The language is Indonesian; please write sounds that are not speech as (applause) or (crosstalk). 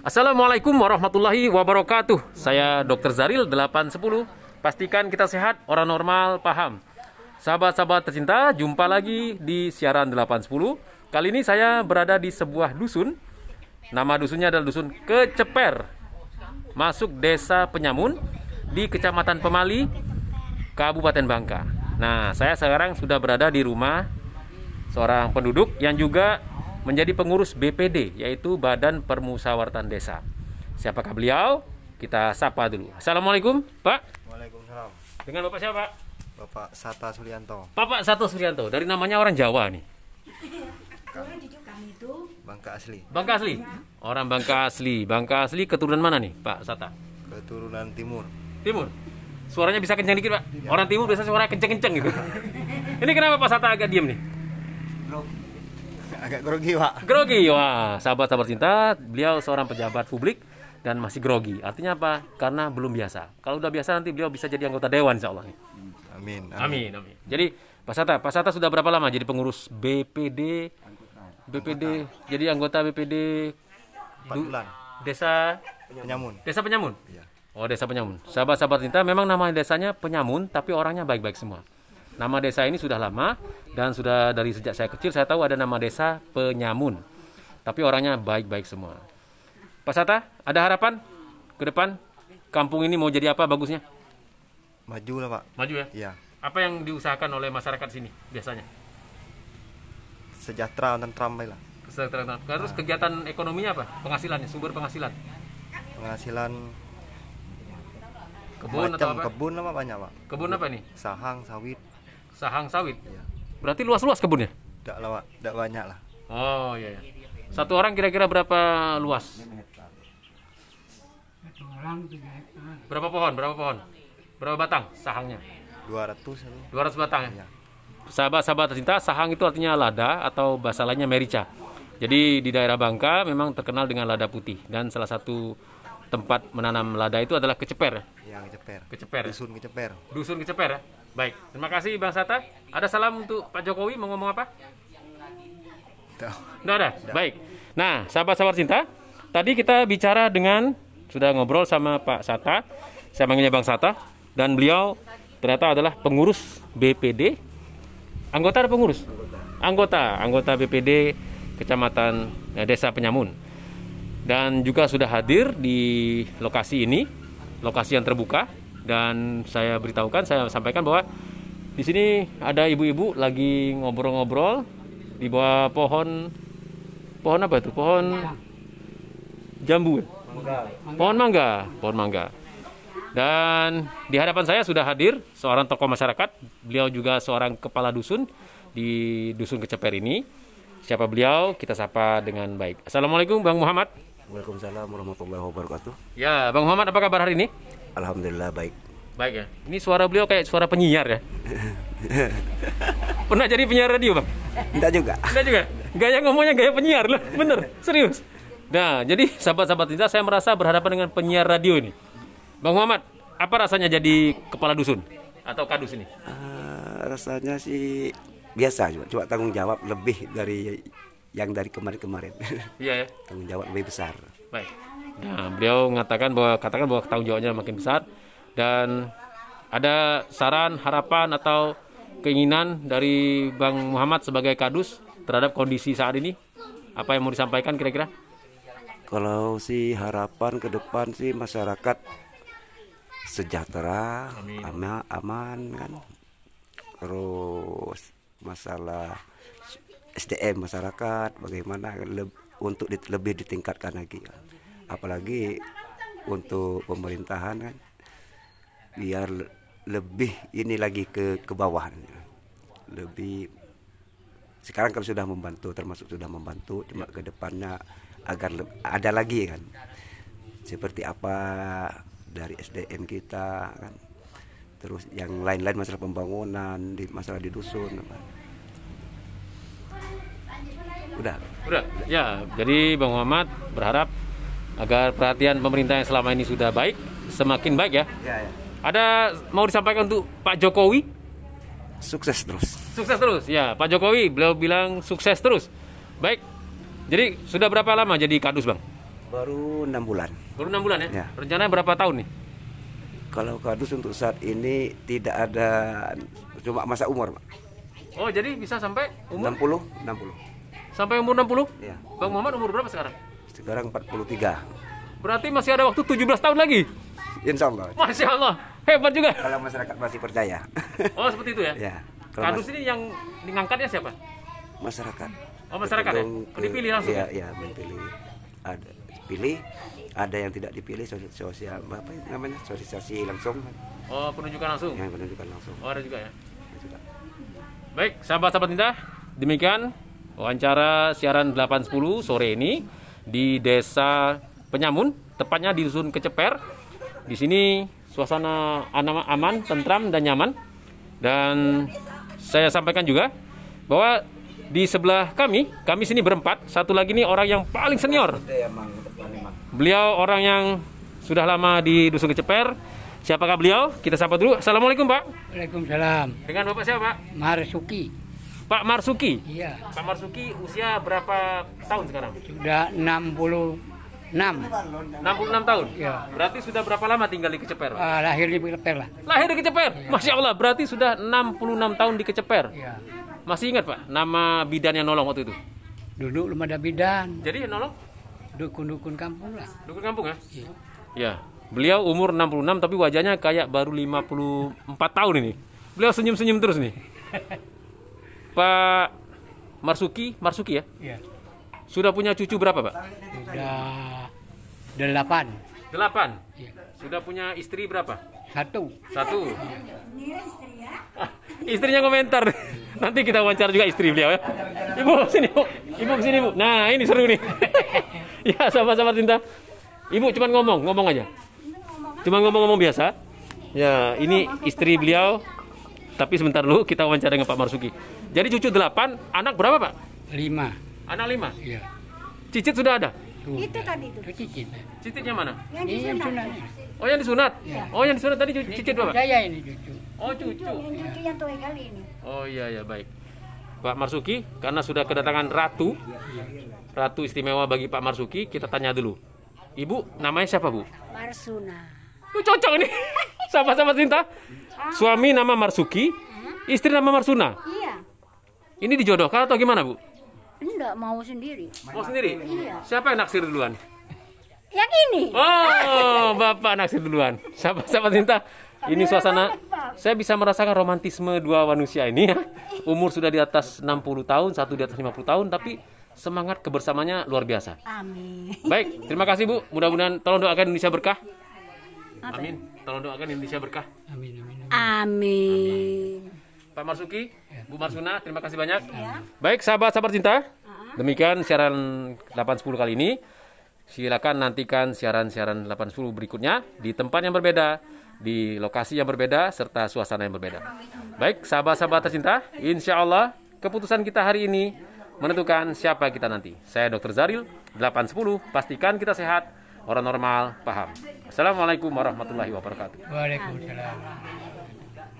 Assalamualaikum warahmatullahi wabarakatuh. Saya Dr. Zaril 810. Pastikan kita sehat, orang normal paham. Sahabat-sahabat tercinta, jumpa lagi di siaran 810. Kali ini saya berada di sebuah dusun. Nama dusunnya adalah dusun Keceper. Masuk desa Penyamun di Kecamatan Pemali, Kabupaten Bangka. Nah, saya sekarang sudah berada di rumah seorang penduduk yang juga menjadi pengurus BPD yaitu Badan Permusyawaratan Desa. Siapakah beliau? Kita sapa dulu. Assalamualaikum, Pak. Waalaikumsalam. Dengan Bapak siapa? Pak? Bapak Sata Suryanto, Bapak Sato Suryanto. Dari namanya orang Jawa nih. Bangka asli, Bangka asli. Orang Bangka asli. Bangka asli keturunan mana nih, Pak Sata? keturunan timur. Timur. Suaranya bisa kencang dikit, Pak. Orang timur biasanya suaranya kenceng-kenceng gitu. (laughs) Ini kenapa Pak Sata agak diam nih? Agak grogi, Pak. Grogi, wah sahabat-sahabat cinta, beliau seorang pejabat publik dan masih grogi. Artinya apa? Karena belum biasa. Kalau udah biasa nanti beliau bisa jadi anggota dewan insya Allah. Amin. Amin, amin. Jadi Pak Sata, Pak Sata sudah berapa lama jadi pengurus BPD? BPD, jadi anggota BPD bulan. Desa Penyamun. Desa Penyamun. Iya. Oh, Desa Penyamun. Sahabat-sahabat cinta, memang nama desanya Penyamun, tapi orangnya baik-baik semua. Nama desa ini sudah lama dan sudah dari sejak saya kecil saya tahu ada nama desa Penyamun. Tapi orangnya baik-baik semua. Pak Sata, ada harapan ke depan kampung ini mau jadi apa bagusnya? Maju lah, Pak. Maju ya. Iya. Apa yang diusahakan oleh masyarakat sini biasanya? Sejahtera tentram baik lah. Kesejahteraan. Terus kegiatan ekonominya apa? Penghasilannya, sumber penghasilan. Penghasilan Kebun atau macam apa? kebun lah, Pak, banyak, Pak. Kebun apa nih? Sahang, sawit. Sahang sawit. Iya. Berarti luas-luas kebunnya? Tidak lah, Pak. Tidak banyak lah. Oh iya. iya. Satu orang kira-kira berapa luas? Berapa pohon? Berapa pohon? Berapa batang sahangnya? 200 itu. 200 batang ya. Iya. Sahabat-sahabat tercinta, sahang itu artinya lada atau bahasa lainnya merica. Jadi di daerah Bangka memang terkenal dengan lada putih dan salah satu tempat menanam lada itu adalah Keceper. Yang keceper. Keceper. ya? Dusun keceper. Dusun Keceper ya. Baik, terima kasih Bang Sata. Ada salam untuk Pak Jokowi mau ngomong apa? Nggak ada? Baik. Nah, sahabat-sahabat cinta, tadi kita bicara dengan, sudah ngobrol sama Pak Sata, saya manggilnya Bang Sata, dan beliau ternyata adalah pengurus BPD, anggota ada pengurus? Anggota, anggota BPD Kecamatan eh, Desa Penyamun. Dan juga sudah hadir di lokasi ini, lokasi yang terbuka, dan saya beritahukan, saya sampaikan bahwa di sini ada ibu-ibu lagi ngobrol-ngobrol di bawah pohon pohon apa itu? Pohon jambu. Pohon mangga, pohon mangga. Dan di hadapan saya sudah hadir seorang tokoh masyarakat, beliau juga seorang kepala dusun di dusun Keceper ini. Siapa beliau? Kita sapa dengan baik. Assalamualaikum Bang Muhammad. Waalaikumsalam warahmatullahi wabarakatuh. Ya, Bang Muhammad apa kabar hari ini? Alhamdulillah baik. Baik ya. Ini suara beliau kayak suara penyiar ya. (laughs) Pernah jadi penyiar radio, Bang? Tidak juga. Enggak juga. Gaya ngomongnya gaya penyiar loh, bener, serius. Nah, jadi sahabat-sahabat Tinta, saya merasa berhadapan dengan penyiar radio ini. Bang Muhammad, apa rasanya jadi kepala dusun atau kadus ini? Ah, rasanya sih biasa cuma, cuma tanggung jawab lebih dari yang dari kemarin-kemarin. Iya ya. (laughs) tanggung jawab lebih besar. Baik. Nah, beliau mengatakan bahwa katakan bahwa tanggung jawabnya makin besar dan ada saran, harapan atau keinginan dari Bang Muhammad sebagai kadus terhadap kondisi saat ini? Apa yang mau disampaikan kira-kira? Kalau sih harapan ke depan sih masyarakat sejahtera, ama- aman kan. Terus masalah SDM masyarakat bagaimana untuk lebih ditingkatkan lagi. Apalagi untuk pemerintahan kan biar le- lebih ini lagi ke ke bawah lebih sekarang kan sudah membantu termasuk sudah membantu cuma ke depannya agar ada lagi kan seperti apa dari SDM kita kan terus yang lain-lain masalah pembangunan di masalah di dusun apa. udah Udah. Ya, jadi Bang Muhammad berharap agar perhatian pemerintah yang selama ini sudah baik semakin baik ya. Ada mau disampaikan untuk Pak Jokowi? sukses terus Sukses terus. Ya, Pak Jokowi beliau bilang sukses terus. Baik. Jadi sudah berapa lama jadi kadus, Bang? Baru enam bulan. Baru enam bulan ya? Ya. Rencananya berapa tahun nih? Kalau kardus untuk saat ini tidak ada cuma masa umur, Pak. Oh, jadi bisa sampai umur 60, 60. sampai umur 60? Ya. Bang Muhammad umur berapa sekarang? Sekarang 43. Berarti masih ada waktu 17 tahun lagi. Insya Allah. Masya Allah, hebat juga. Kalau masyarakat masih percaya. Oh, seperti itu ya? ya. Kalau Kardus ini yang ngangkatnya siapa? mas- masyarakat. Oh, masyarakat ya? Tergantung ke- Dipilih langsung Iya, ya? iya, memilih. Ada pilih, ada yang tidak dipilih sosial, sosial apa namanya? Sosialisasi langsung. Oh, penunjukan langsung. Yang penunjukan langsung. Oh, ada juga ya? Ada juga. Baik, sahabat-sahabat Tinta, demikian wawancara siaran 810 sore ini di Desa Penyamun, tepatnya di Dusun Keceper. Di sini suasana ana- aman, tentram dan nyaman. Dan saya sampaikan juga bahwa di sebelah kami, kami sini berempat, satu lagi nih orang yang paling senior. Beliau orang yang sudah lama di Dusun Keceper. Siapakah beliau? Kita sapa dulu. Assalamualaikum, Pak. Waalaikumsalam. Dengan Bapak siapa, Pak? Marsuki. Pak Marsuki. Iya, Pak Marsuki usia berapa tahun sekarang? sudah 66. 66 tahun. Iya. Berarti sudah berapa lama tinggal di Keceper? Ah, lahir di Keleper lah. Lahir di Keceper. Masya Allah, berarti sudah 66 tahun di Keceper. Iya. Masih ingat Pak nama bidan yang nolong waktu itu? Dulu belum ada bidan. Jadi yang nolong Dukun-dukun kampung lah. dukun kampung ya? Iya. Ya. Beliau umur 66 tapi wajahnya kayak baru 54 tahun ini. Beliau senyum-senyum terus nih. (laughs) Pak Marsuki, Marsuki ya? Iya. Sudah punya cucu berapa, Pak? Sudah delapan. Delapan. Iya. Sudah punya istri berapa? Satu. Satu. Ah, (laughs) Istrinya komentar. Nanti kita wawancara juga istri beliau ya. Ibu sini bu. Ibu sini bu. Nah ini seru nih. (laughs) ya sahabat-sahabat cinta. Ibu cuman ngomong, ngomong aja. Cuma ngomong-ngomong biasa. Ya ini istri beliau. Tapi sebentar dulu kita wawancara dengan Pak Marsuki. Jadi cucu delapan, anak berapa Pak? Lima. Anak lima. Iya. Cicit sudah ada. Tuh. Itu tadi itu. Cicit. Cicitnya mana? Yang di Ini yang sana. sunat. Oh yang disunat. Oh yang disunat tadi cu- cicit berapa? Saya ini cucu. Oh cucu. Yang cucu yang tua kali ini. Oh iya ya baik. Pak Marsuki, karena sudah kedatangan ratu, ratu istimewa bagi Pak Marsuki, kita tanya dulu. Ibu, namanya siapa bu? Marsuna. Tuh cocok ini. (laughs) Sahabat-sahabat cinta. Suami nama Marsuki, istri nama Marsuna. Iya. Ini dijodohkan atau gimana bu? Enggak mau sendiri. Mau sendiri? Siapa yang naksir duluan? Yang ini. Oh, Bapak naksir duluan. Sahabat-sahabat cinta, ini suasana saya bisa merasakan romantisme dua manusia ini ya. Umur sudah di atas 60 tahun, satu di atas 50 tahun, tapi semangat kebersamanya luar biasa. Amin. Baik, terima kasih Bu. Mudah-mudahan tolong doakan Indonesia berkah. Amin. Tolong doakan Indonesia berkah. Amin amin. amin. Amin. Pak Marsuki, Bu Marsuna, terima kasih banyak. Baik, sahabat-sahabat cinta. Demikian siaran 810 kali ini. Silakan nantikan siaran-siaran 810 berikutnya di tempat yang berbeda, di lokasi yang berbeda, serta suasana yang berbeda. Baik, sahabat-sahabat tercinta, insya Allah keputusan kita hari ini menentukan siapa kita nanti. Saya Dr. Zaril, 810, pastikan kita sehat, orang normal, paham. Assalamualaikum warahmatullahi wabarakatuh. Waalaikumsalam.